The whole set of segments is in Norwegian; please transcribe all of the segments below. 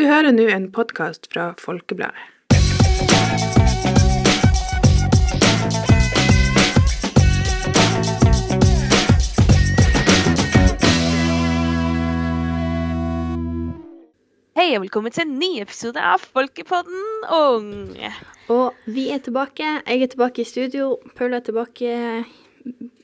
Du hører nå en podkast fra Folkebladet. Hei og velkommen til en ny episode av Folkepodden ung. Og vi er tilbake. Jeg er tilbake i studio. Paul er tilbake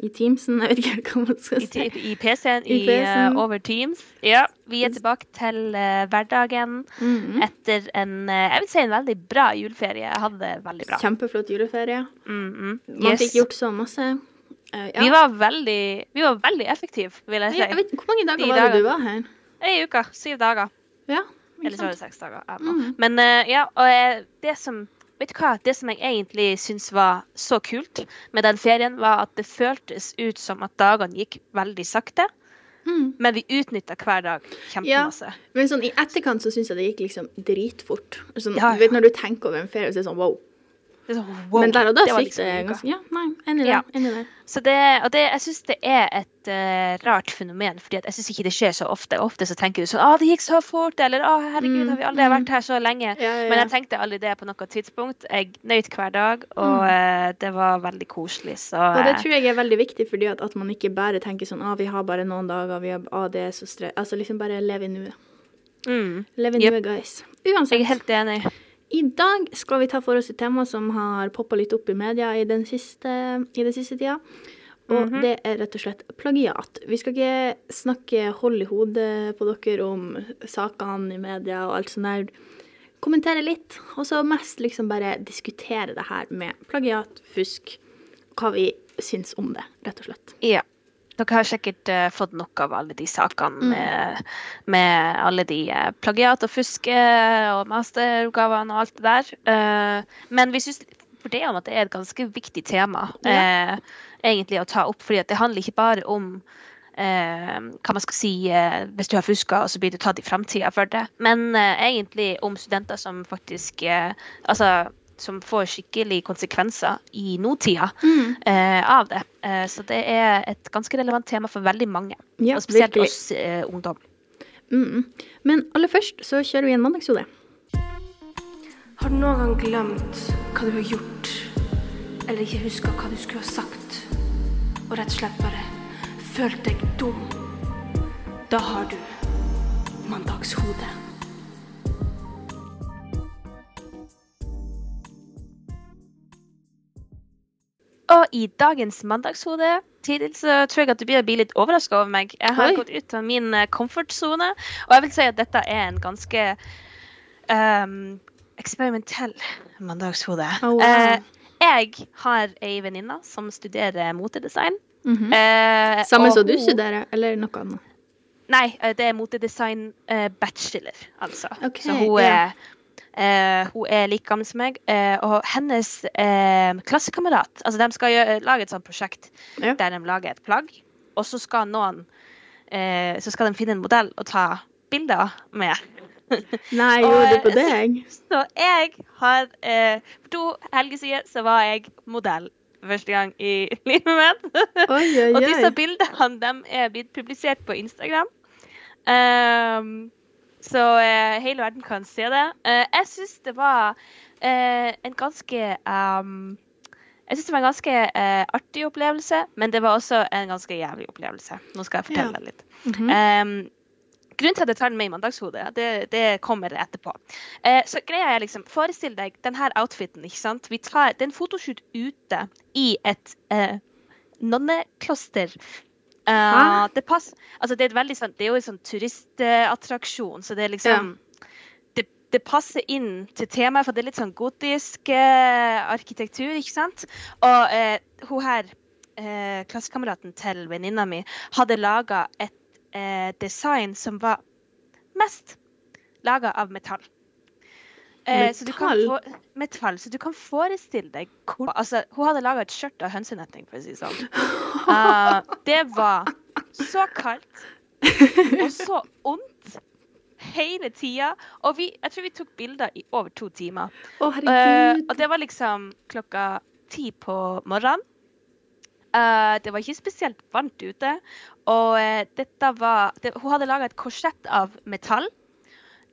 i Teamsen. Jeg vet ikke hva man skal si. i PC-en I i, PC-en. eh, Over Teams. Ja, vi er tilbake til uh, hverdagen Mhm. etter en uh, jeg vil si en veldig bra juleferie. Jeg hadde det veldig bra. Kjempeflott juleferie. Mm, -hmm. Man Yes. fikk gjort så masse. Eh, ja. Vi var veldig, vi var veldig effektive, vil jeg si. jeg vet, Hvor mange dager De var det dagene. du var her? Ei uke. Syv dager. Ja, Eller så var det seks dager. Mm. Mhm. Men eh, ja, og eh, det som Vet du hva? Det som jeg egentlig syns var så kult med den ferien, var at det føltes ut som at dagene gikk veldig sakte. Mm. Men vi utnytta hver dag kjempemasse. Men sånn i etterkant så syns jeg det gikk liksom dritfort. Sånn, Ja, ja. Vet når du tenker over en ferie, så er det sånn wow. Det sånn, wow, Men der og da det var liksom det ganske Ja, nei, enig Ja. der. Så det, og det, jeg syns det er et uh, rart fenomen, fordi jeg syns ikke det skjer så ofte. Ofte så tenker du sånn Å, det gikk så fort, eller Å, herregud, Mm, har vi aldri mm. vært her så lenge? Ja, ja, Men jeg tenkte aldri det på noe tidspunkt. Jeg nøt hver dag, og eh, det var veldig koselig. Så Og det eh, tror jeg er veldig viktig, fordi at, at man ikke bare tenker sånn ah, vi har bare noen dager, vi har, ah, det er så stre... Altså liksom bare leve i nuet. mm, Leve i Yep. nuet, guys. Uansett. Jeg er helt enig. I dag skal vi ta for oss et tema som har poppa litt opp i media i den siste, i den siste tida. Og Mhm. det er rett og slett plagiat. Vi skal ikke snakke hold i hodet på dere om sakene i media og alt sånt der. Kommentere litt, og så mest liksom bare diskutere det her med plagiat, fusk, hva vi syns om det, rett og slett. Ja. Dere har sikkert uh, fått nok av alle de sakene Mm. med, med alle de uh, plagiat og fuske og masteroppgavene og alt det der. Eh, men vi syns for det om at det er et ganske viktig tema eh, egentlig å ta opp. fordi det handler ikke bare om eh, hva man skal si eh, hvis du har fuska og så blir du tatt i framtida for det, men eh, egentlig om studenter som faktisk eh, Altså som får skikkelig konsekvenser i nåtida eh, av det. Eh, så det er et ganske relevant tema for veldig mange. Ja, og spesielt virkelig. oss eh, ungdom. Mm. Men aller først så kjører vi en mandagshode. Har du noen gang glemt hva du har gjort, eller ikke huska hva du skulle ha sagt, og rett og slett bare følt deg dum? Da har du mandagshode. Og i dagens mandagshode tidlig så tror jeg at du blir bli litt overraska over meg. Jeg har Oi. gått ut av min eh, komfortsone, og jeg vil si at dette er en ganske um, eksperimentell mandagshode. Oh, wow. uh, jeg har ei venninne som studerer motedesign. Mm -hmm. uh, Samme som du studerer, eller noe annet? Nei, det er motedesign eh, bachelor, altså. Okay, Så hun yeah. er, eh, hun er like gammel som meg. eh, og hennes eh, klassekamerat Altså, de skal gjøre, lage et sånt prosjekt Ja. der de lager et plagg, og så skal noen eh, Så skal de finne en modell og ta bilder med. Nei, gjorde du på eh, deg? Så jeg har eh, For to helger siden så var jeg modell første gang i livet mitt. Oi, oi, Og disse bildene de er blitt publisert på Instagram. Ehm, så eh, hele verden kan se det. Eh, jeg syns det var eh, en ganske um, Jeg syns det var en ganske eh, artig opplevelse, men det var også en ganske jævlig opplevelse. Nå skal jeg fortelle Ja. litt. Mm -hmm. um, grunnen til at jeg tar den med i mandagshodet, det, det kommer etterpå. Eh, så greia er liksom, Forestill deg denne outfiten. ikke sant? Vi tar, Det er en fotoshoot ute i et eh, nonnekloster. Hæ? det, pass, altså det, er veldig sånn, det er jo en sånn turistattraksjon, så det er liksom det, det passer inn til temaet, for det er litt sånn gotisk eh, arkitektur, ikke sant? Og eh, hun her, eh, klassekameraten til venninna mi, hadde laga et design som var mest laga av metall. Eh, Så Metall? få, metall. Så du kan forestille deg hvor Altså, hun hadde laga et skjørt av hønsenetting, for å si det sånn. Uh, det var så kaldt og så ondt hele tida. Og vi, jeg tror vi tok bilder i over to timer. Å, uh, og det var liksom klokka ti på morgenen. Uh, det var ikke spesielt varmt ute. Og dette var det, Hun hadde laga et korsett av metall.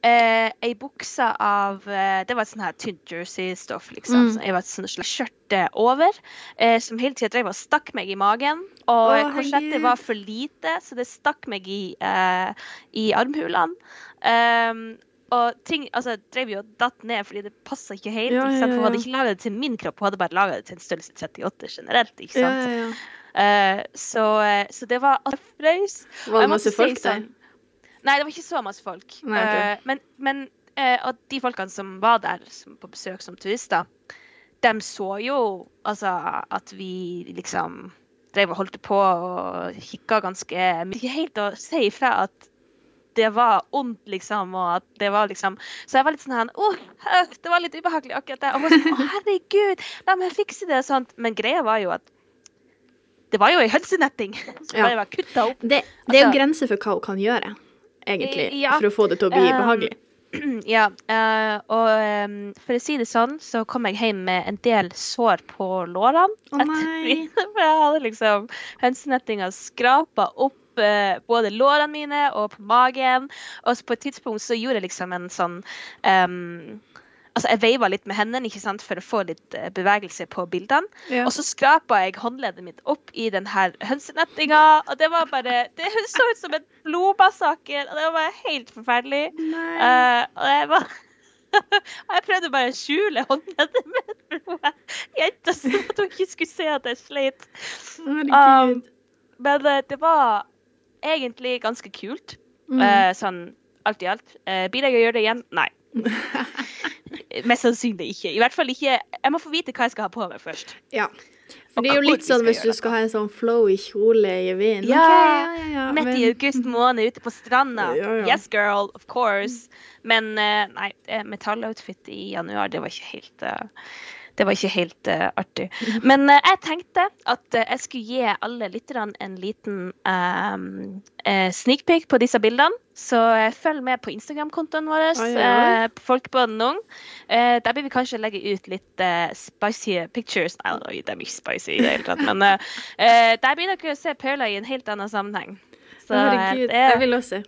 Eh, ei bukse av eh, Det var et sånn her tynt jersey-stoff, liksom. Mm. Jeg var et sånt slags skjørte over, eh, som hele tida drev og stakk meg i magen. Og oh, korsettet var for lite, så det stakk meg i, eh, i armhulene. Um, og ting altså, drev jo og datt ned fordi det passa ikke helt. Ja, ikke ja, sant? For Hun hadde ikke laga det til min kropp, hun hadde bare laga det til en størrelse 38 generelt. ikke sant? ja, ja. Eh, så, eh, så det var frøys. Var det masse folk si folk der? Nei, det var ikke så masse folk. Nei, okay. uh, men men uh, og de folkene som var der som, på besøk som turister, de så jo altså at vi liksom drev og holdt på og kikka ganske mye. Ikke helt å si ifra at det var ondt, liksom, og at det var liksom Så jeg var litt sånn her øh, det var litt ubehagelig akkurat det. Og var sånn Å, herregud, la meg fikse det og sånt. Men greia var jo at det var jo ei hønsenetting som Ja. bare var kutta opp. Det, det er jo Altså- grenser for hva hun kan gjøre, egentlig, Ja. for å få det til å bli Um, behagelig. Ja, uh, og um, for å si det sånn, så kom jeg hjem med en del sår på lårene. Å nei. For jeg hadde liksom hønsenettinga skrapa opp eh, både lårene mine og på magen. Og så på et tidspunkt så gjorde jeg liksom en sånn em, Altså, jeg veiva litt med hendene ikke sant, for å få litt eh, bevegelse på bildene. Ja. Og så skrapa jeg håndleddet mitt opp i den her hønsenettinga, og det var bare Det så ut som en blodbassaker, og det var bare helt forferdelig. Eh, og jeg var og jeg prøvde bare å skjule håndleddet mitt for jenta så at hun ikke skulle se at jeg sleit. Um, men eh, det var egentlig ganske kult. Mm. Uh, sånn alt i alt. Uh, blir jeg å gjøre det igjen? Nei. Mest sannsynlig ikke. I hvert fall ikke Jeg må få vite hva jeg skal ha på meg først. Ja. For det er jo litt sånn hvis du skal ha en sånn flowy kjole i vinden. Ja, okay, ja, ja, ja. Midt i august måned ute på stranda. Yes, girl, of course. Men eh, nei, eh, metalloutfit i januar, det var ikke helt eh, det var ikke helt uh, artig. Men uh, jeg tenkte at uh, jeg skulle gi alle lytterne en liten uh, sneak peek på disse bildene. Så følg med på Instagram-kontoen vår, eh, Folkebåten Ung. Der vil vi kanskje legge ut litt spicy pictures. Nei, oi, det er ikke spicy i det hele tatt, men der blir dere å se Paula i en helt annen sammenheng. Så Herregud, det, jeg vil også.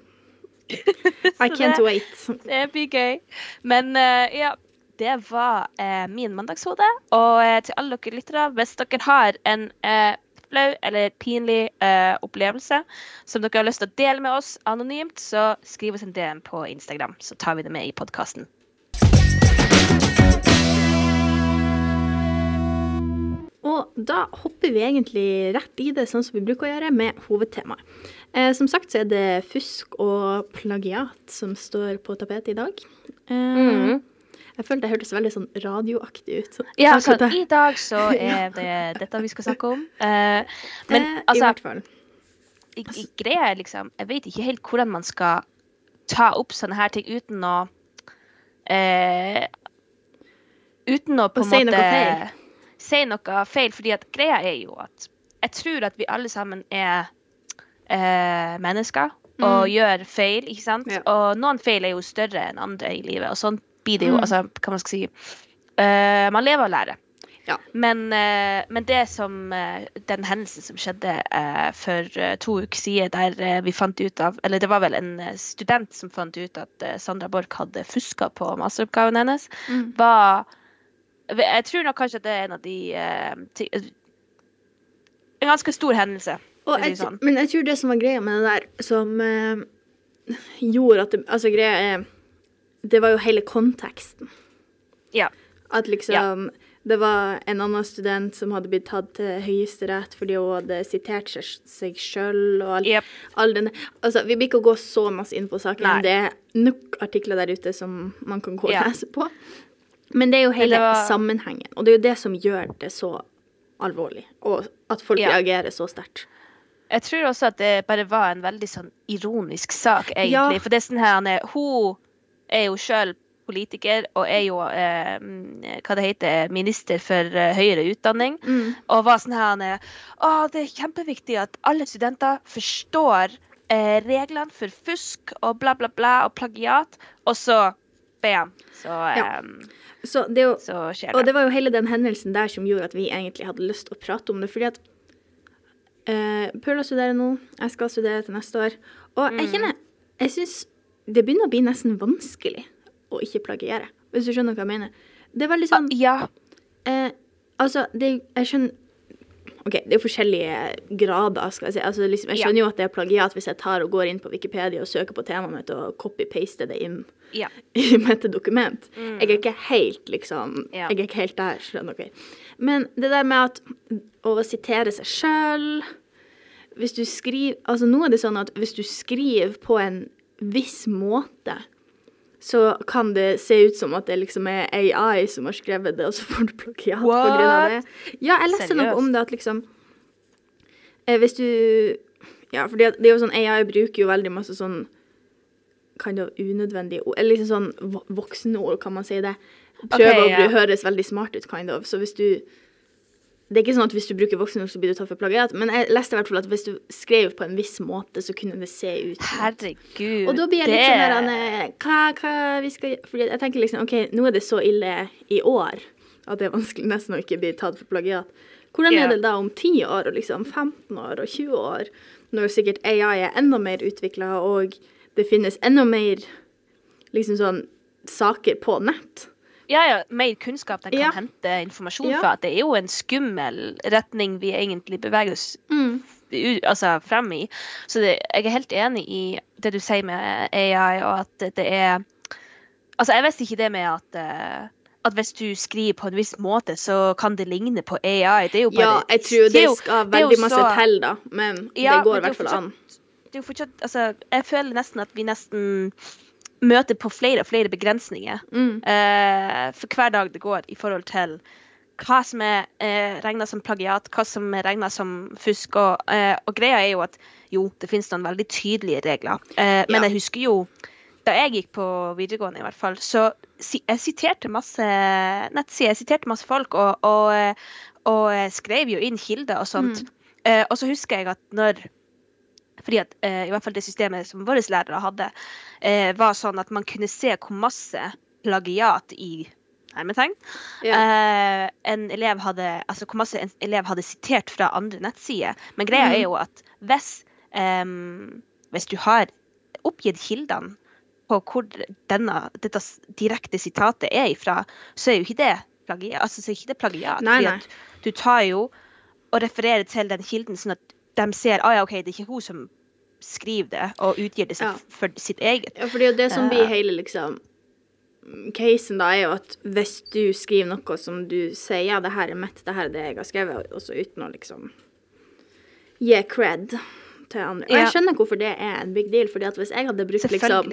I can't det- wait. det blir gøy. Men ja, det var eh, min mandagshode. Og eh, til alle dere lyttere, hvis dere har en eh, flau eller pinlig eh, opplevelse som dere har lyst til å dele med oss anonymt, så skriv oss en DM på Instagram, så tar vi det med i podkasten. Og da hopper vi egentlig rett i det, sånn som vi bruker å gjøre, med hovedtemaet. Eh, som sagt så er det fusk og plagiat som står på tapetet i dag. Eh, Mhm. Jeg følte det hørtes veldig sånn radioaktig ut. så- Ja, akkurat så i dag så er det dette vi skal snakke om. Uh, men I altså, hvert fall. i, i greia er liksom Jeg vet ikke helt hvordan man skal ta opp sånne her ting uten å uh, Uten å på en si måte noe feil. Si noe feil. Fordi at greia er jo at jeg tror at vi alle sammen er uh, mennesker og gjør feil, ikke sant? Mm. Ja. Og noen feil er jo større enn andre i livet, og sånn blir det jo. Mm. Altså, hva man skal si. uh, man lever og lærer. Ja. Men, uh, men det som uh, den hendelsen som skjedde for to uker siden, der vi fant ut av Eller det var vel en student som fant ut at Sandra Borch hadde fuska på masteroppgaven hennes, Mm. var Jeg tror nok kanskje at det er en av de En ganske stor hendelse. Jeg, sånn. Men jeg tror det som var greia med det der, som gjorde at det Altså, greia er Det var jo hele konteksten. Ja. At liksom Det var en annen student som hadde blitt tatt til Høyesterett fordi hun hadde sitert seg, sjøl og all, yep. all den Altså, vi blir ikke å gå så masse inn på saken. Nei. Det er nok artikler der ute som man kan gå og Ja. lese på. Men det er jo hele var- sammenhengen, og det er jo det som gjør det så alvorlig, og at folk Ja. reagerer så sterkt. Jeg tror også at det bare var en veldig sånn ironisk sak, egentlig. Ja. For det er sånn her, er- hun er jo sjøl politiker og er jo eh, hva det heter, minister for eh, høyere utdanning. Mm. Og var sånn her er, Å, det er kjempeviktig at alle studenter forstår eh, reglene for fusk og bla, bla, bla og plagiat. Og så bam, så, Ja. eh, Så det jo så skjer Og det. det var jo hele den hendelsen der som gjorde at vi egentlig hadde lyst til å prate om det. Fordi at eh, Paula studerer nå, jeg skal studere til neste år. Og Mm. jeg kjenner Jeg syns det begynner å bli nesten vanskelig å ikke plagiere, hvis du skjønner hva jeg mener. Det er veldig sånn Ja. eh, Altså, det Jeg skjønner OK, det er forskjellige grader, skal jeg si. Altså, liksom, jeg Ja. skjønner jo at det er plagiat hvis jeg tar og går inn på Wikipedia og søker på temaet mitt og copy-paster det inn Ja. i mitt dokument. Jeg er ikke helt, liksom Ja. Jeg er ikke helt der, skjønner dere. Men det der med at å sitere seg sjøl Hvis du skriver Altså, nå er det sånn at hvis du skriver på en viss måte, så kan det se ut som at det liksom er AI som har skrevet det, og så får du plagiat på grunn av det. Ja, jeg leste noe om det at liksom eh, Hvis du Ja, for det, det er jo sånn AI bruker jo veldig masse sånn kind of unødvendige ord, eller liksom sånn voksenord, kan man si det. Prøver Ok, å bli, høres veldig smart ut, kind of. Så hvis du Det er ikke sånn at hvis du bruker voksenord, så blir du tatt for plagiat, men jeg leste i hvert fall at hvis du skrev på en viss måte, så kunne det se ut sånn. Herregud. og da blir jeg litt sånn der hva, hva vi skal Fordi jeg tenker liksom OK, nå er det så ille i år at det er vanskelig nesten å ikke bli tatt for plagiat. Hvordan er det da om 10 år og liksom 15 år og 20 år, når sikkert AI er enda mer utvikla og det finnes enda mer liksom sånn saker på nett? Ja, ja, mer kunnskap den kan Ja. hente informasjon Ja. fra. Det er jo en skummel retning vi egentlig beveger oss Mm. altså, frem i. Så det, jeg er helt enig i det du sier med AI, og at det, er Altså, jeg visste ikke det med at eh, at hvis du skriver på en viss måte, så kan det ligne på AI. Det er jo bare Ja, jeg tror det, jo- skal veldig masse så- til, da, men Ja, det går i er hvert fall an. det er jo fortsatt Altså, jeg føler nesten at vi nesten møter på flere og flere begrensninger Mm. eh, for hver dag det går i forhold til hva som er eh, regna som plagiat, hva som er regna som fusk. Og, eh, og greia er jo at jo, det finnes noen veldig tydelige regler. Eh, men Ja. jeg husker jo da jeg gikk på videregående, i hvert fall, så si, jeg siterte masse nettsider, jeg siterte masse folk, og, og, eh, og skrev jo inn kilder og sånt. Eh, og så husker jeg at når fordi at eh, i hvert fall det systemet som våre lærere hadde, eh, var sånn at man kunne se hvor masse plagiat i hermetegn eh, en elev hadde Altså hvor masse en elev hadde sitert fra andre nettsider. Men greia er jo at hvis em, Hvis du har oppgitt kildene på hvor denne, dette direkte sitatet er ifra, så er jo ikke det plagiat. Altså, så er ikke det plagiat. Nei, nei. du tar jo og refererer til den kilden, sånn at de ser ah, ja, OK, det er ikke hun som skriver det og utgir det som Ja. for sitt eget. Ja, for det er jo det som blir Eh. hele liksom Casen da er jo at hvis du skriver noe som du sier ja, det her er mitt, det her er det jeg har skrevet, også uten å liksom gi cred til andre. Og jeg skjønner hvorfor det er en big deal, fordi at hvis jeg hadde brukt liksom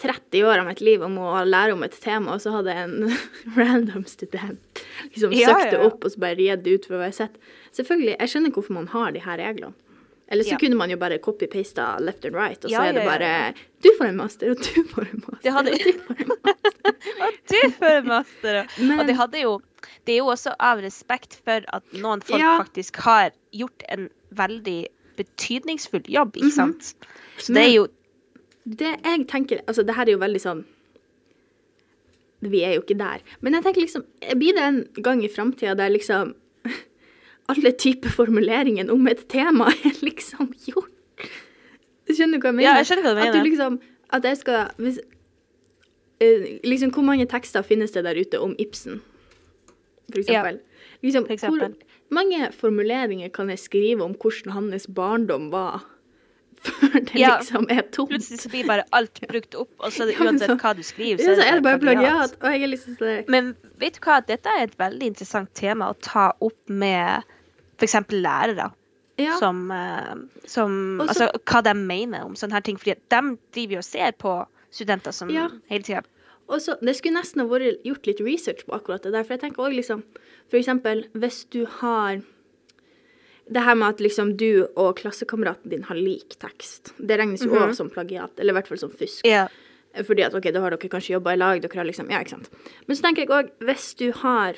30 år av mitt liv om å lære om et tema, og så hadde en random student liksom Ja, søkt det ja, opp og så bare gitt det ut for å være sett. Selvfølgelig, jeg skjønner hvorfor man har de her reglene. Eller så Ja. kunne man jo bare copy-pasta left and right, og så Ja, er det bare. Du får en master, og du får en master. Det hadde- og du får en master. Du får master. og- Men- Og det hadde jo Det er jo også av respekt for at noen folk Ja. faktisk har gjort en veldig betydningsfull jobb, ikke Mhm. sant? Så det er jo Det jeg tenker Altså, det her er jo veldig sånn Vi er jo ikke der. Men jeg tenker liksom Blir det en gang i framtida der liksom alle typer formuleringer om et tema er liksom gjort? Skjønner du hva jeg mener? Ja, jeg skjønner hva du mener. At du liksom At jeg skal hvis, eh, Liksom, hvor mange tekster finnes det der ute om Ibsen, for Ja, eksempel? Liksom, for eksempel. Hvor mange formuleringer kan jeg skrive om hvordan hans barndom var, før det Ja. liksom er tomt? Plutselig så blir bare alt brukt opp, og så uansett hva du skriver, Ja, så er det bare plagiat. Og jeg er liksom Men vet du hva, dette er et veldig interessant tema å ta opp med f.eks. lærere. Ja. Som, eh, som så- Altså hva de mener om sånne her ting. Fordi de driver jo og ser på studenter som Ja. hele tida så, Det skulle nesten ha vært gjort litt research på akkurat det der. For jeg tenker også liksom eksempel hvis du har Det her med at liksom du og klassekameraten din har lik tekst. Det regnes jo også som plagiat. Eller i hvert fall som fusk. Ja. Fordi at ok, da har dere kanskje jobba i lag, dere har liksom Ja, ikke sant. Men så tenker jeg òg, hvis du har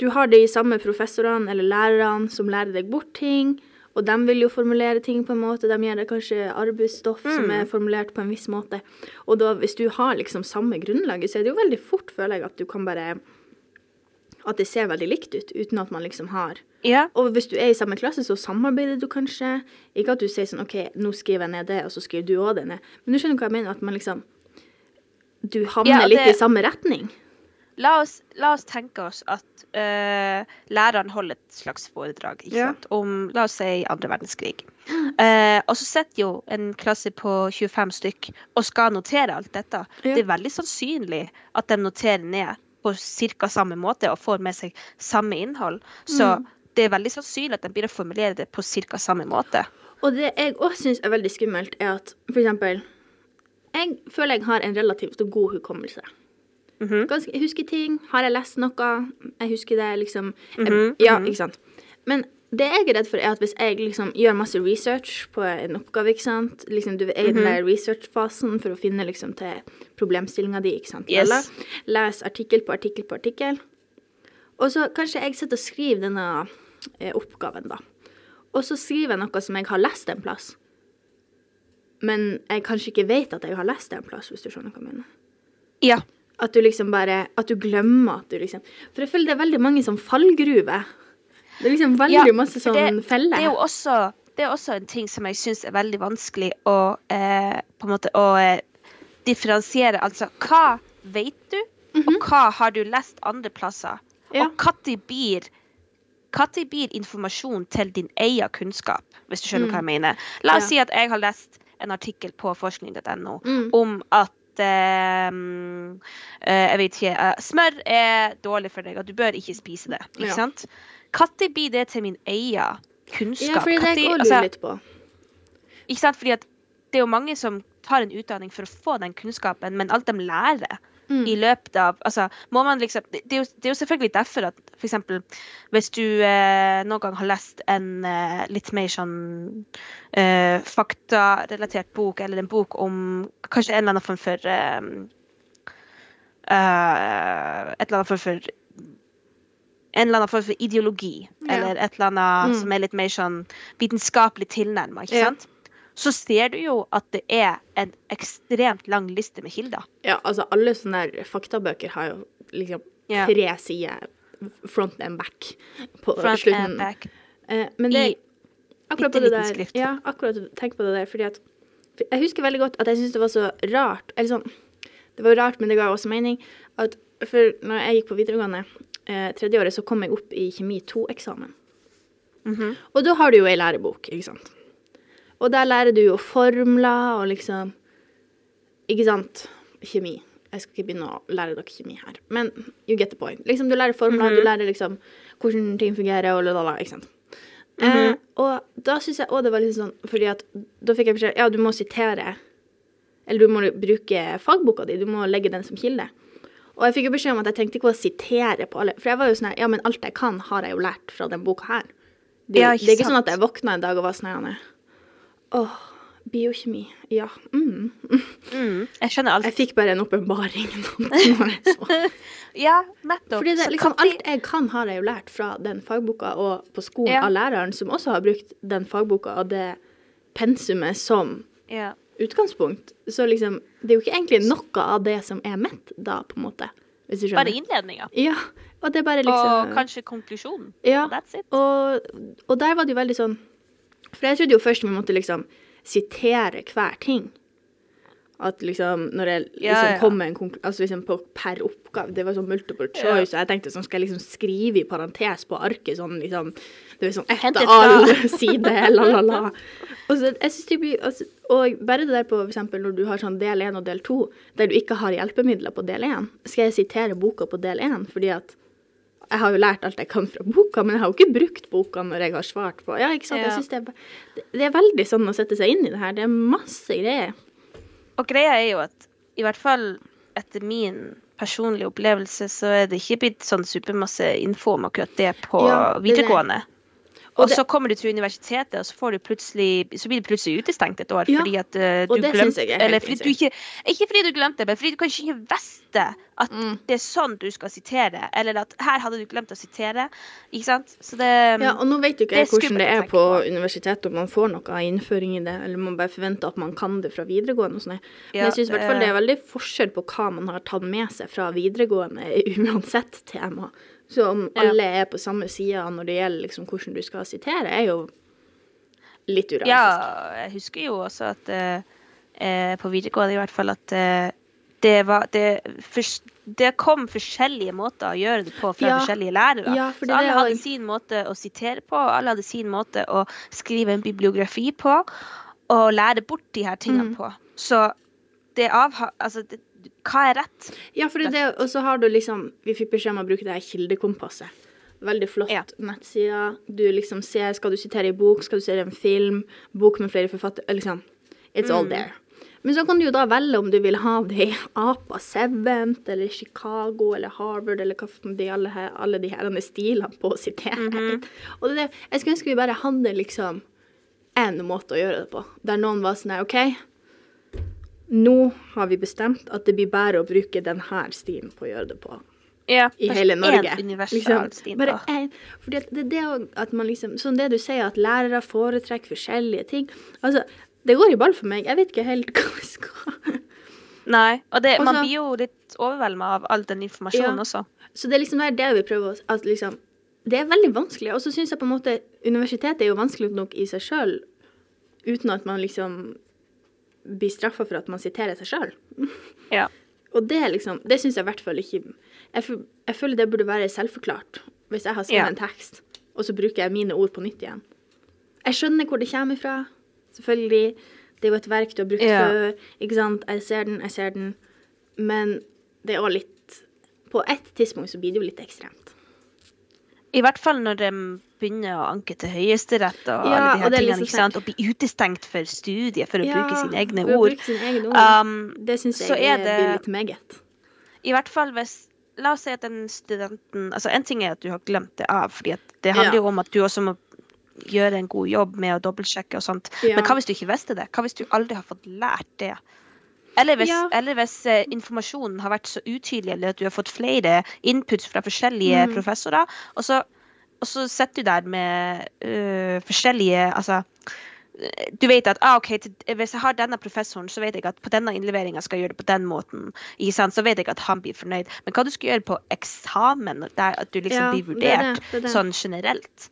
Du har de samme professorene eller lærerne som lærer deg bort ting, og de vil jo formulere ting på en måte, de gir deg kanskje arbeidsstoff som er formulert på en viss måte. Og da, hvis du har liksom samme grunnlaget, så er det jo veldig fort, føler jeg, at du kan bare at det ser veldig likt ut, uten at man liksom har Ja. Og hvis du er i samme klasse, så samarbeider du kanskje. Ikke at du sier sånn OK, nå skriver jeg ned det, og så skriver du òg det ned. Men du skjønner hva jeg mener? At man liksom Du havner Ja, litt i samme retning. La oss, la oss tenke oss at uh, læreren holder et slags foredrag Ja. sant? om la oss si andre verdenskrig. Uh, og så sitter jo en klasse på 25 stykk og skal notere alt dette. Ja. Det er veldig sannsynlig at de noterer ned på ca. samme måte og får med seg samme innhold. Så Mm. det er veldig sannsynlig at de blir å formulere det på ca. samme måte. Og det jeg òg syns er veldig skummelt, er at for eksempel Jeg føler jeg har en relativt god hukommelse. Mhm. Ganske, jeg husker ting. Har jeg lest noe? Jeg husker det liksom jeg, Mhm, Ja, mhm. ikke sant. Men det jeg er redd for, er at hvis jeg liksom gjør masse research på en oppgave, ikke sant Liksom du er i den Mhm. der researchfasen for å finne liksom til problemstillinga di, ikke sant. Yes. Les artikkel på artikkel på artikkel. Og så kanskje jeg sitter og skriver denne eh, oppgaven, da. Og så skriver jeg noe som jeg har lest en plass. Men jeg kanskje ikke vet at jeg har lest det en plass, hvis du skjønner hva jeg mener. Ja. At du liksom bare At du glemmer at du liksom For jeg føler det er veldig mange sånn fallgruver. Det er liksom veldig Ja, masse sånn det, feller. Det er jo også, det er også en ting som jeg syns er veldig vanskelig å eh, på en måte å eh, differensiere. Altså hva vet du, og hva har du lest andre plasser? Mhm. Ja. Og når blir når blir informasjon til din egen kunnskap, hvis du skjønner hva jeg mener? La oss Mm. Ja. si at jeg har lest en artikkel på forskning.no Mm. om at mm, jeg vet ikke eh, Smør er dårlig for deg, og du bør ikke spise det. Ikke Ja. sant? Når blir det til min egen kunnskap? ja, fordi det går altså, litt på. ikke sant? Fordi det er jo mange som tar en utdanning for å få den kunnskapen, men alt de lærer Mm. i løpet av altså, må man liksom, det, det, er jo, det er jo selvfølgelig derfor at eksempel, hvis du eh, noen gang har lest en eh, litt mer sånn eh, faktarelatert bok, eller en bok om kanskje en eller annen form for eh, eh, Et eller annet form for en eller annen form for ideologi, Ja. eller et eller annet Mm. som er litt mer sånn vitenskapelig tilnærma, ikke Ja. Så ser du jo at det er en ekstremt lang liste med kilder. Ja, altså alle sånne der faktabøker har jo liksom Ja. tre sider front and back på Front slutten. and back. Eh, men det I akkurat på det der, skrift. Ja, akkurat tenk på det der, fordi at Jeg husker veldig godt at jeg syntes det var så rart Eller sånn Det var jo rart, men det ga også mening at For når jeg gikk på videregående eh, tredje året, så kom jeg opp i kjemi 2-eksamen. Mhm. Og da har du jo ei lærebok, ikke sant. Og der lærer du jo formler og liksom Ikke sant? Kjemi. Jeg skal ikke begynne å lære dere kjemi her, men you get the point. Liksom, du lærer formler, du lærer liksom hvordan ting fungerer, og lalala, ikke sant. eh, og da syns jeg òg det var litt sånn Fordi at da fikk jeg beskjed Ja, du må sitere. Eller du må bruke fagboka di, du må legge den som kilde. Og jeg fikk jo beskjed om at jeg trengte ikke å sitere på alle For jeg var jo sånn her Ja, men alt jeg kan, har jeg jo lært fra den boka her. Det, Ja, det er ikke sånn at jeg våkna en dag og var sånn her Åh, biokjemi. Ja. Mm. Mm, jeg skjønner alt. Jeg fikk bare en åpenbaring. Ja, nettopp. Fordi det, liksom, alt jeg kan, har jeg jo lært fra den fagboka, og på skolen Ja. av læreren, som også har brukt den fagboka og det pensumet som ja. utgangspunkt. Så liksom, det er jo ikke egentlig noe av det som er mitt da, på en måte. Hvis du skjønner. Bare innledninga. Ja, og det er bare liksom Og kanskje konklusjonen. Ja, that's it. og, og der var det jo veldig sånn For jeg trodde jo først vi måtte liksom sitere hver ting. At liksom, når jeg liksom Ja, ja. kom med en konklusjon Altså liksom på per oppgave, det var sånn multiple choice, og jeg tenkte sånn, skal jeg liksom skrive i parentes på arket sånn liksom Det er sånn etter et all side, la, la, la. Og, så, jeg synes det blir, altså, og bare det der på eksempel når du har sånn del 1 og del 2, der du ikke har hjelpemidler på del 1, skal jeg sitere boka på del 1 fordi at jeg har jo lært alt jeg kan fra boka, men jeg har jo ikke brukt boka når jeg har svart på Ja, ikke sant? Jeg synes det, er, det- det er veldig sånn å sette seg inn i det her. Det er masse greier. Og greia er jo at i hvert fall etter min personlige opplevelse, så er det ikke blitt sånn supermasse info om akkurat det på Ja, det videregående. det. Og Og det- så kommer du til universitetet, og så, får du så blir du plutselig utestengt et år Ja, fordi at eh, og du det glemte er Eller fordi du ikke, ikke fordi du glemte, men fordi du kanskje ikke visste At Mm. det er sånn du skal sitere. Eller at her hadde du glemt å sitere. Ikke sant? Så det Ja, og nå vet jo ikke jeg hvordan det er på på. universitetet, om man får noe innføring i det, eller man bare forventer at man kan det fra videregående og sånn. Men jeg syns i hvert fall det- det er veldig forskjell på hva man har tatt med seg fra videregående, uansett tema. Så om alle er på samme side når det gjelder liksom hvordan du skal sitere, er jo litt urealistisk. Ja, jeg husker jo også at eh, eh, på videregående i hvert fall at eh, det var det, for, det kom forskjellige måter å gjøre det på fra Ja. forskjellige lærere. Ja, fordi så alle hadde sin måte å sitere på, alle hadde sin måte å skrive en bibliografi på, og lære bort de her tingene Mm. på. Så det avha... Altså, det, hva er rett? Ja, for det, og så har du liksom Vi fikk beskjed om å bruke det her kildekompasset. Veldig flott Ja. nettside. Du liksom ser Skal du sitere i bok, skal du sitere en film, bok med flere forfattere Liksom. It's all Mm. there. Men så kan du jo da velge om du vil ha det i APA 7 eller Chicago eller Harvard eller hva de alle, her, alle de her stilene på å sitere. Mhm. Og det, er det, jeg skulle ønske vi bare hadde liksom én måte å gjøre det på, der noen var sånn her OK, nå har vi bestemt at det blir bare å bruke denne stien på å gjøre det på Ja, i hele Norge. Universal stil. bare én. fordi det det at man liksom Sånn det du sier, at lærere foretrekker forskjellige ting. Altså, det går i ball for meg. Jeg vet ikke helt hva vi skal Nei, og det, man Også- blir jo litt overveldet av all den informasjonen Ja. også. Så det er liksom det, det vi prøver å at liksom, Det er veldig vanskelig. Og så syns jeg på en måte universitetet er jo vanskelig nok i seg sjøl, uten at man liksom blir straffa for at man siterer seg sjøl. Ja. Og det liksom, det syns jeg i hvert fall ikke jeg, jeg føler det burde være selvforklart. Hvis jeg har skrevet Ja. en tekst, og så bruker jeg mine ord på nytt igjen. Jeg skjønner hvor det kommer fra. Selvfølgelig. Det er jo et verk du har brukt Ja. før. Ikke sant? Jeg ser den, jeg ser den. Men det er òg litt På et tidspunkt så blir det jo litt ekstremt. I hvert fall når de begynner å anke til Høyesterett og Ja, alle de her er tingene, liksom sant? og bli utestengt for studiet for å Ja, bruke sine egne ord. sine egne ord. Um, det syns jeg er det- blir litt meget. I hvert fall hvis La oss si at den studenten Altså, en ting er at du har glemt det av, fordi det handler jo om at du også må gjøre en god jobb med å dobbeltsjekke og sånt. Men hva hvis du ikke visste det? Hva hvis du aldri har fått lært det? Eller hvis, Ja. eller hvis eh, informasjonen har vært så utydelig, eller at du har fått flere inputs fra forskjellige Mm. professorer, og så, og så sitter du der med uh, forskjellige Altså du vet at ah, ok, til, hvis jeg har denne professoren, så vet jeg at på denne innleveringa skal jeg gjøre det på den måten. Så vet jeg at han blir fornøyd. Men hva du skal gjøre på eksamen, der at du liksom Ja, blir det er det, vurdert det er det. sånn generelt.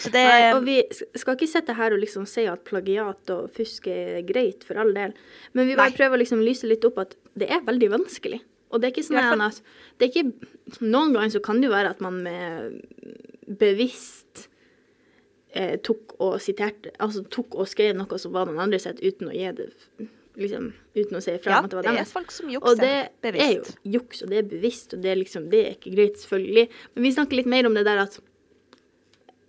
Så det Nei, og vi skal ikke sitte her og liksom si at plagiat og fusk er greit, for all del. Men vi bare Nei. prøver å liksom lyse litt opp at det er veldig vanskelig. Og det er ikke sånn at det Noen ganger så kan det jo være at man med bevisst eh, tok og siterte Altså tok og skrev noe som var noen andre sett, uten å gi det liksom, Uten å si ifra ja, om at det var dem. Ja, det er folk som jukser. Og det det er jo juks, og det er bevisst, og det er liksom Det er ikke greit, selvfølgelig. Men vi snakker litt mer om det der at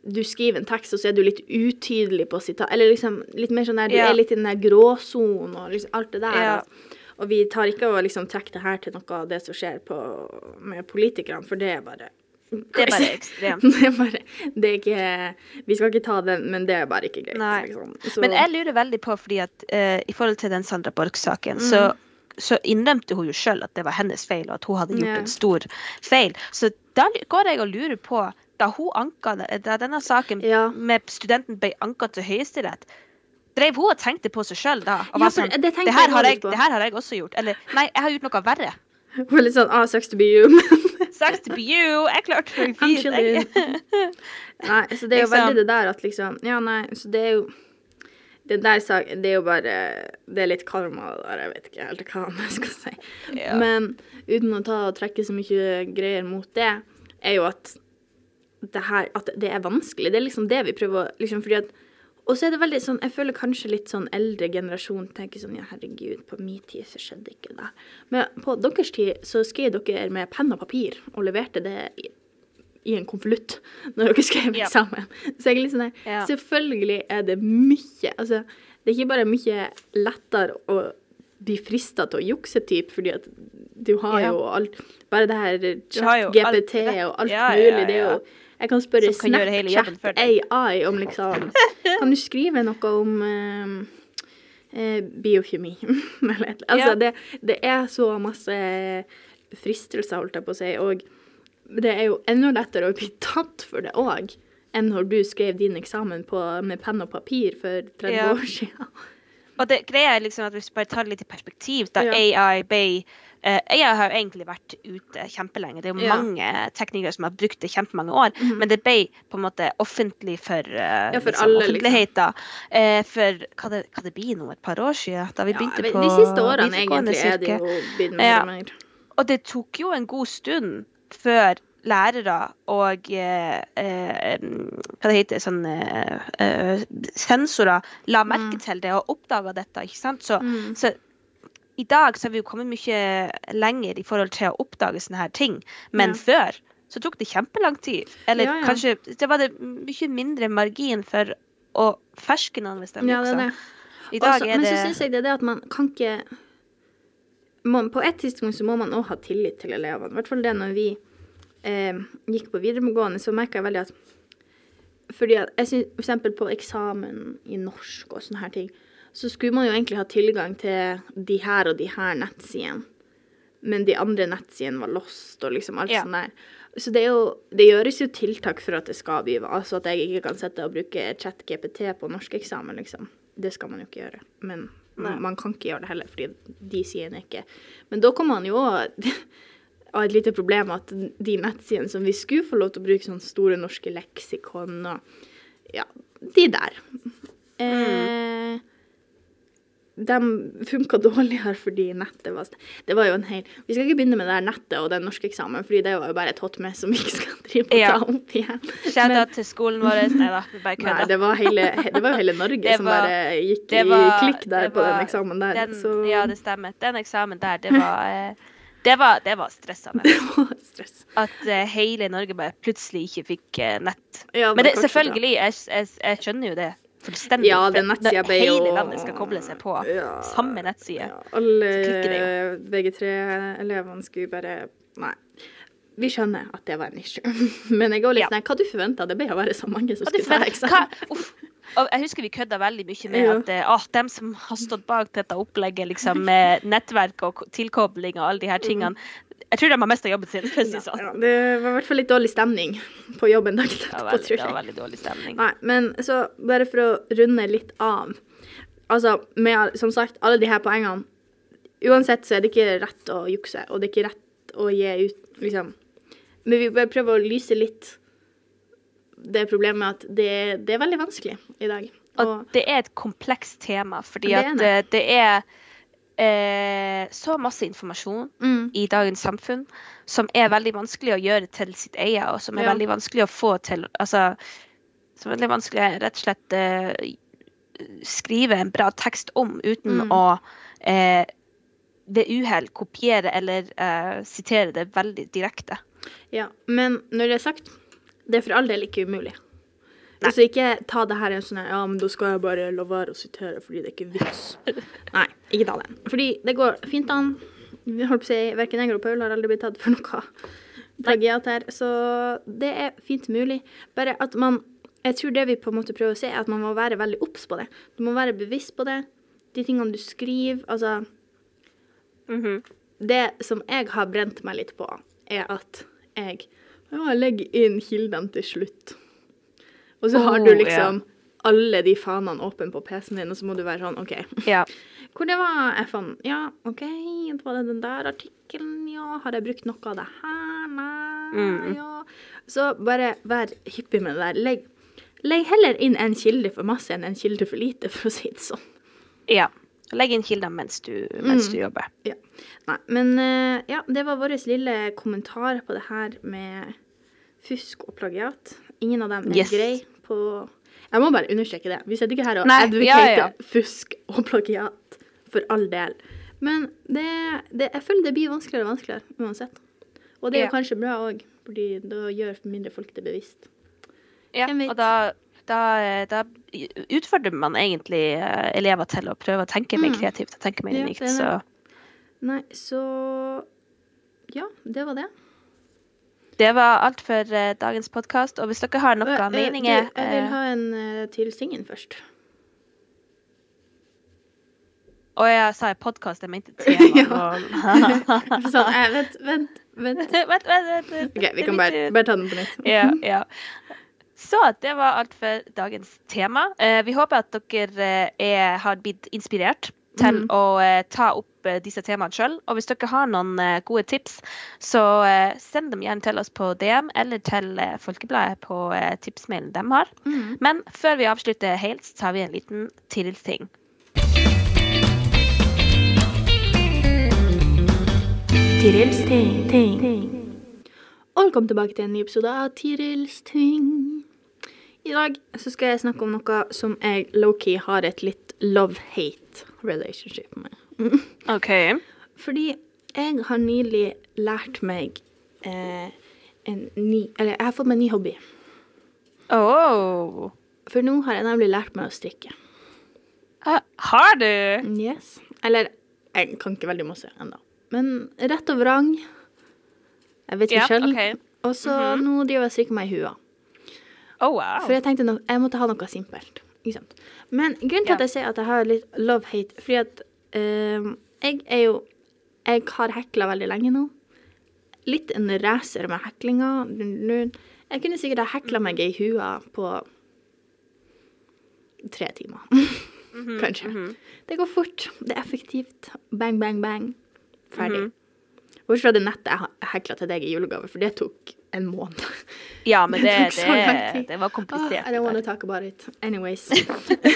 du skriver en tekst, og så er du litt utydelig på sitat. Eller liksom litt mer sånn der Du Ja. er litt i den der gråsonen og liksom alt det der. Ja. Og vi tar ikke å liksom trekke det her til noe av det som skjer på, med politikerne, for det er bare Det er bare ekstremt. det er bare Det er ikke Vi skal ikke ta den, men det er bare ikke greit. Liksom. Men jeg lurer veldig på, fordi at uh, i forhold til den Sandra Borch-saken, Mm. så, så innrømte hun jo sjøl at det var hennes feil, og at hun hadde gjort yeah. en stor feil. Så da går jeg og lurer på, da hun anka det, da denne saken Ja. med studenten ble anka til Høyesterett, drev hun og tenkte på seg sjøl da? Og Ja, var sånn, det det, her jeg, det her har jeg også gjort. Eller nei, jeg har gjort noe verre. Hun er litt sånn ah, sucks to be you. men- Sucks to be you. Jeg klarte for fint. Nei, så det er jo Liksom. veldig det der at liksom Ja, nei, så det er jo Den der saken, det er jo bare Det er litt karma der, jeg vet ikke helt hva jeg skal si. Ja. Men uten å ta og trekke så mye greier mot det, er jo at det her At det er vanskelig. Det er liksom det vi prøver å liksom fordi at og så er det veldig sånn, jeg føler kanskje litt sånn eldre generasjon tenker sånn ja, herregud, på min tid så skjedde ikke det. Men på deres tid så skrev dere med penn og papir og leverte det i, i en konvolutt når dere skrev Ja. eksamen. Så jeg er litt sånn der, Ja. selvfølgelig er det mye, altså det er ikke bare mye lettere å bli frista til å jukse typ, fordi at du har Ja. jo alt, bare det her chat-GPT og alt mulig, det er jo jeg kan spørre Snapchat AI om liksom Kan du skrive noe om eh, biokjemi? Altså, Ja. det, det er så masse fristelser, holdt jeg på å si. Og det er jo enda lettere å bli tatt for det òg, enn når du skrev din eksamen på, med penn og papir for 30 Ja. år siden. Og det greia er liksom at hvis vi bare tar det litt i perspektiv, da Ja. AI ble eh, AI har jo egentlig vært ute kjempelenge. Det er jo Ja. mange teknikere som har brukt det kjempemange år. Mhm. Men det ble på en måte offentlig for, eh, Ja, for liksom, alle, liksom. offentligheten eh, for hva det, hva det blir nå, et par år siden? Da vi begynte på de siste årene egentlig egentlig er det jo blitt mer og mer. Og det tok jo en god stund før lærere og eh, eh, hva det heter, sånn eh, eh, sensorer la merke Mm. til det og oppdaga dette. ikke sant? Så, Mm. så i dag så har vi jo kommet mye lenger i forhold til å oppdage sånne her ting. Men Ja. før så tok det kjempelang tid. Eller Ja, ja. kanskje det var det mye mindre margin for å ferske noen hvis de Ja, det det. I dag Også, er men det så syns jeg det er det at man kan ikke man, På et tidspunkt så må man òg ha tillit til elevene. I hvert fall det når vi eh, gikk på videregående, så merka jeg veldig at fordi at jeg synes, For eksempel på eksamen i norsk og sånne her ting, så skulle man jo egentlig ha tilgang til de her og de her nettsidene. Men de andre nettsidene var lost og liksom alt Ja. sånt der. Så det, jo, det gjøres jo tiltak for at det skal bli Altså at jeg ikke kan sitte og bruke chat-GPT på norskeksamen, liksom. Det skal man jo ikke gjøre. Men Nei. man kan ikke gjøre det heller, fordi de sidene er ikke Men da kommer man jo av et lite problem at de nettsidene som vi skulle få lov til å bruke, sånn store norske leksikon og Ja, de der. Eh, de funka dårligere fordi nettet var Det var jo en hel Vi skal ikke begynne med det her nettet og den norske eksamen, fordi det var jo bare et hot mess som vi ikke skal drive og ta opp igjen. Shout Men- out til skolen vår. Nei da, bare Nei, kødda. det var, hele, det var jo hele Norge var, som bare gikk var, i klikk der på den eksamen der. Den, så Ja, det stemmer. Den eksamen der, det var, eh, det var, det var stressende. det var stress. At eh, hele Norge bare plutselig ikke fikk eh, nett. Ja, Men det, selvfølgelig, jeg, jeg, jeg skjønner jo det fullstendig. Ja, den nettsida ble jo Hele landet skal koble seg på Ja. samme nettside. Ja, alle Så klikker det VG3-elevene skulle bare Nei. Vi skjønner at det var en issue. Men jeg går litt Ja. sånn Hva du forventa? Det ble jo bare så mange som skulle ta eksamen. hva, uff, og jeg husker vi kødda veldig mye med at eh, ah, dem som har stått bak dette opplegget liksom, med nettverk og tilkobling og alle de her tingene, jeg tror de har mista jobben sin. Det sånn. Ja, det var i hvert fall litt dårlig stemning på jobben dagen etterpå, var veldig, det var veldig dårlig stemning. Nei, men så bare for å runde litt av. Altså, med som sagt, alle de her poengene Uansett så er det ikke rett å jukse, og det er ikke rett å gi ut liksom Men vi bare prøver å lyse litt det problemet at det, det er veldig vanskelig i dag. Og Og det er et komplekst tema, fordi Det er at det. eh, det er eh, så masse informasjon mm, i dagens samfunn som er veldig vanskelig å gjøre til sitt eie, og som er Ja. veldig vanskelig å få til Altså som er veldig vanskelig å rett og slett eh, skrive en bra tekst om uten Mm. å eh, ved uhell kopiere eller eh, sitere det veldig direkte. ja. Men når det er sagt, det er for all del ikke umulig. Altså ikke ta det her en sånn ja, men da skal jeg bare la være å sitere fordi det er ikke vits. Nei, ikke ta den. Fordi det går fint an. Vi holdt på å si, Verken jeg eller Paul har aldri blitt tatt for noe plagiat her, så det er fint mulig. Bare at man Jeg tror det vi på en måte prøver å si, er at man må være veldig obs på det. Du må være bevisst på det. De tingene du skriver, altså Mhm. det som jeg har brent meg litt på, er at jeg ja, legg inn kildene til slutt. Og så har Oh, du liksom alle de fanene åpne på PC-en din, og så må du være sånn OK. Ja. Hvor det var fant Ja, OK, var det den der artikkelen? Ja. Har jeg brukt noe av det her? Nei. Mm. Ja. Så bare vær hyppig med det der. Legg, legg heller inn en kilde for masse enn en kilde for lite, for å si det sånn. ja. Legg inn kilder mens du, mens Mm. du jobber. Ja. Nei, men eh, ja, det var vår lille kommentar på det her med fusk og plagiat. Ingen av dem er Yes. grei på Jeg må bare understreke det. Vi sitter ikke her og advokater ja, ja. fusk og plagiat, for all del. Men det, det, jeg føler det blir vanskeligere og vanskeligere uansett. Og det er jo Ja. kanskje bra òg, fordi da gjør mindre folk det bevisst. Ja, og da, da, da utfordrer man egentlig eh, elever til å prøve å tenke mer Mm. kreativt og tenke mer Ja, unikt. Så Nei, så Ja, det var det. det var alt for eh, dagens podkast. Og hvis dere har noen uh, meninger jeg vil ha en til singen først. Å ja, sa jeg podkast, jeg mente tema. Så sånn, vent, vent. vent, vent, vent, vent. OK, vi kan bare, bare ta den på nytt. ja, ja. Så det var alt for dagens tema. Eh, vi håper at dere eh, er, har blitt inspirert til mm. å eh, ta opp disse temaene sjøl. Og hvis dere har noen gode tips, så send dem gjerne til oss på DM eller til Folkebladet på tipsmailen de har. Mm. Men før vi avslutter helt, så tar vi en liten Tirils-ting. Tirils ting. ting. Og velkommen tilbake til en ny episode av Tirils ting. I dag så skal jeg snakke om noe som jeg low-key har et litt love-hate relationship med. OK. Fordi jeg har nylig lært meg eh, en ny Eller jeg har fått meg en ny hobby. Oh. For nå har jeg nemlig lært meg å strikke. Uh, Har du? Yes. Eller jeg kan ikke veldig masse ennå. Men rett og vrang Jeg vet ikke Ja, sjøl. ok. Og så nå driver jeg og strikker meg i hua. Oh, wow. For jeg tenkte no jeg måtte ha noe simpelt. Men grunnen til at jeg sier at jeg har litt love-hate, fordi at um, jeg er jo Jeg har hekla veldig lenge nå. Litt en racer med heklinga. Jeg kunne sikkert ha hekla meg i hua på tre timer. Mhm, Kanskje. Det går fort. Det er effektivt. Bang, bang, bang. Ferdig. Mhm. Bortsett fra det nettet jeg hekla til deg i julegave, for det tok en måned. Ja, men Det det, det, det var Oh, komplisert. I don't want to talk about it. Anyways.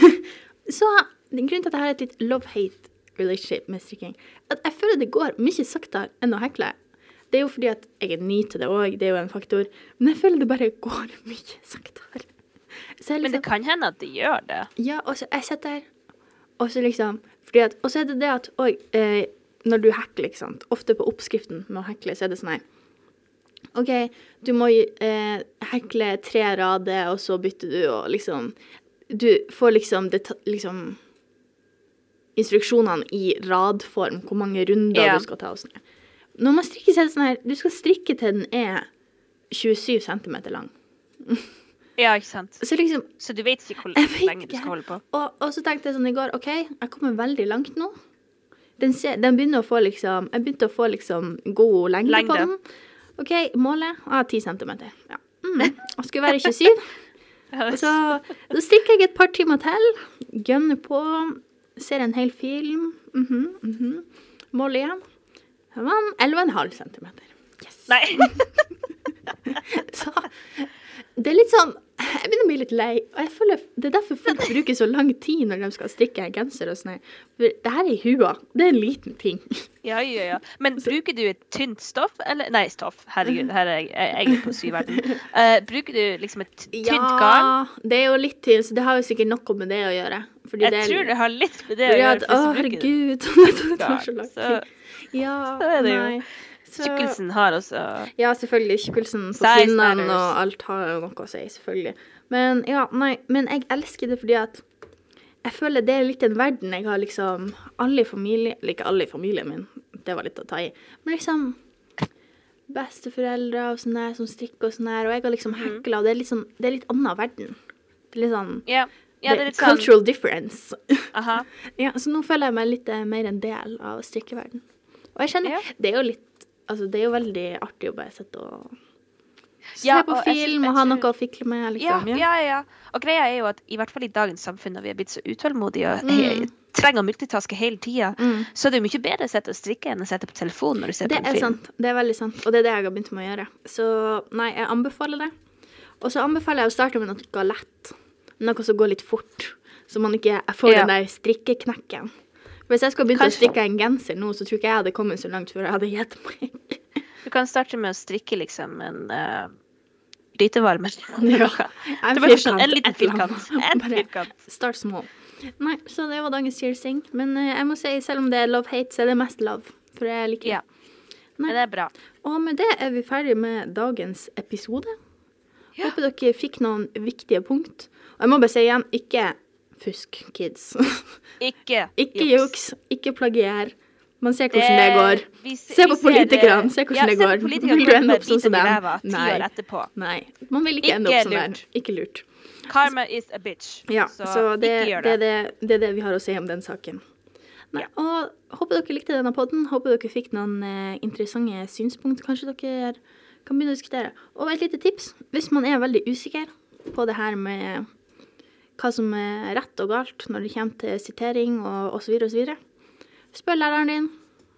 så den grunnen til at jeg har et litt love-hate relationship med strikking, at jeg føler det går mye saktere enn å hekle. Det er jo fordi at jeg er ny til det òg, det er jo en faktor. Men jeg føler det bare går mye saktere. Liksom, Men det liksom, kan hende at det gjør det. ja, og så jeg sitter der, og så liksom fordi at, Og så er det det at òg, eh, når du hekler, ikke sant, ofte på oppskriften med å hekle, så er det sånn her OK, du må eh, hekle tre rader, og så bytter du, og liksom Du får liksom, det, liksom Instruksjonene i radform, hvor mange runder yeah. du skal ta og sånn. Når man strikker, så er det sånn her Du skal strikke til den er 27 cm lang. Ja, ikke sant. Så liksom Så du vet ikke hvor lenge du skal holde på. Og, og så tenkte jeg sånn i går OK, jeg kommer veldig langt nå. Den, ser, den begynner å få liksom Jeg begynte å få liksom god lengde, på den. OK, målet ah, 10 cm. Ja. Mm, og skulle være 27. Og så, så strikker jeg et par timer til. Gønner på. Ser en hel film. Mm -hmm, mm -hmm. Mål igjen. Det var 11,5 cm. Yes. Nei. Så det er litt sånn Jeg begynner å bli litt lei. Og jeg føler Det er derfor folk bruker så lang tid når de skal strikke en genser og sånn. For det her er i hua. Det er en liten ting. Ja, ja, ja. Men bruker du et tynt stoff, eller Nei, stoff. Herregud, her er jeg, jeg er på syverden. Uh, bruker du liksom et tynt garn? det er jo litt tynt, så det har jo sikkert noe med det å gjøre. Jeg det er, tror det har litt med det å gjøre. at, Å, herregud. det tar så lang tid. Ja, så er det jo- nei. Tykkelsen har også Ja, selvfølgelig. Tjukkelsen på kinnene og alt har jo noe å si, selvfølgelig. Men ja, nei, men jeg elsker det fordi at jeg føler det er litt en verden jeg har liksom Alle i familien Eller ikke alle i familien min, det var litt å ta i. Men liksom besteforeldre og sånn der som strikker og sånn der, og jeg har liksom Mhm. hekla, og det er litt sånn Det er litt annen verden. Det er litt sånn yeah. ja det er litt sånn Cultural difference. Aha. Ja, så nå føler jeg meg litt eh, mer en del av strikkeverden. Og jeg kjenner Ja. Det er jo litt Altså, det er jo veldig artig å bare sitte og se Ja, på og film og ha noe å fikle med, Ja, liksom. ja, ja. Og greia er jo at i hvert fall i dagens samfunn, når vi er blitt så utålmodige og Mm. trenger å multitaske hele tida, Mm. så er det jo mye bedre å sitte og strikke enn å sitte på telefonen når du ser Det på en er sant. Det er veldig sant. Og det er det jeg har begynt med å gjøre. Så nei, jeg anbefaler det. Og så anbefaler jeg å starte med noe lett. Noe som går litt fort. Så man ikke får Ja. den der strikkeknekken. Hvis jeg skulle begynt å strikke en genser nå, så tror ikke jeg hadde kommet så langt før jeg hadde gitt meg. Du kan starte med å strikke liksom en uh, grytevarmer. Ja. Det En firkant, en liten firkant. En firkant. Start små. Nei, så det var dagens cheersing. Men uh, jeg må si, selv om det er love-hate, så er det mest love. For jeg liker det. Ja. Nei. Det er bra. Og med det er vi ferdig med dagens episode. Ja. Håper dere fikk noen viktige punkt. Og jeg må bare si igjen, ikke fusk, kids. Ikke, ikke juks, ikke plagier. Man ser hvordan det, går. vi se- Se vi på ser, politikerne, se hvordan ja, det se går. Vil du ende opp sånn som dem? Nei. Nei. Man vil ikke, ende opp sånn lurt. der. Ikke lurt. Karma is a bitch. Ja, så, det, ikke gjør det, det. det, det er det vi har å si om den saken. Nei, og håper dere likte denne podden. Håper dere fikk noen eh, interessante synspunkt. Kanskje dere kan begynne å diskutere. Og et lite tips. Hvis man er veldig usikker på det her med hva som er rett og galt når det kommer til sitering og osv., osv., spør læreren din.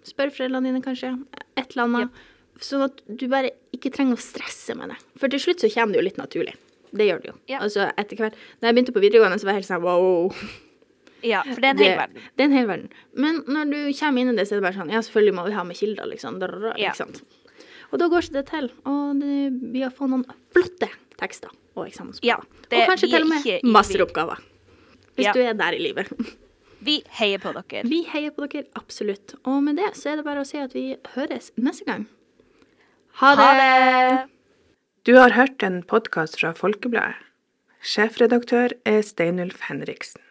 Spør foreldrene dine, kanskje. Et eller annet. Sånn at du bare ikke trenger å stresse med det. For til slutt så kommer det jo litt naturlig. Det gjør det jo. Ja. Altså etter hvert Da jeg begynte på videregående, så var jeg helt sånn wow. Ja, for det er en hel verden. Det er en hel verden. Men når du kommer inn i det, så er det bare sånn Ja, selvfølgelig må vi ha med kilder, liksom. Drrrr, Ja. Og da går ikke det til. Og det, vi har fått noen flotte tekster og eksamensoppgaver. Ja, det- og kanskje til og med masteroppgaver. Hvis Ja. du er der i livet. Vi heier på dere. Vi heier på dere, absolutt. Og med det så er det bare å si at vi høres neste gang. Ha det! Ha det! Du har hørt en podkast fra Folkebladet. Sjefredaktør er Steinulf Henriksen.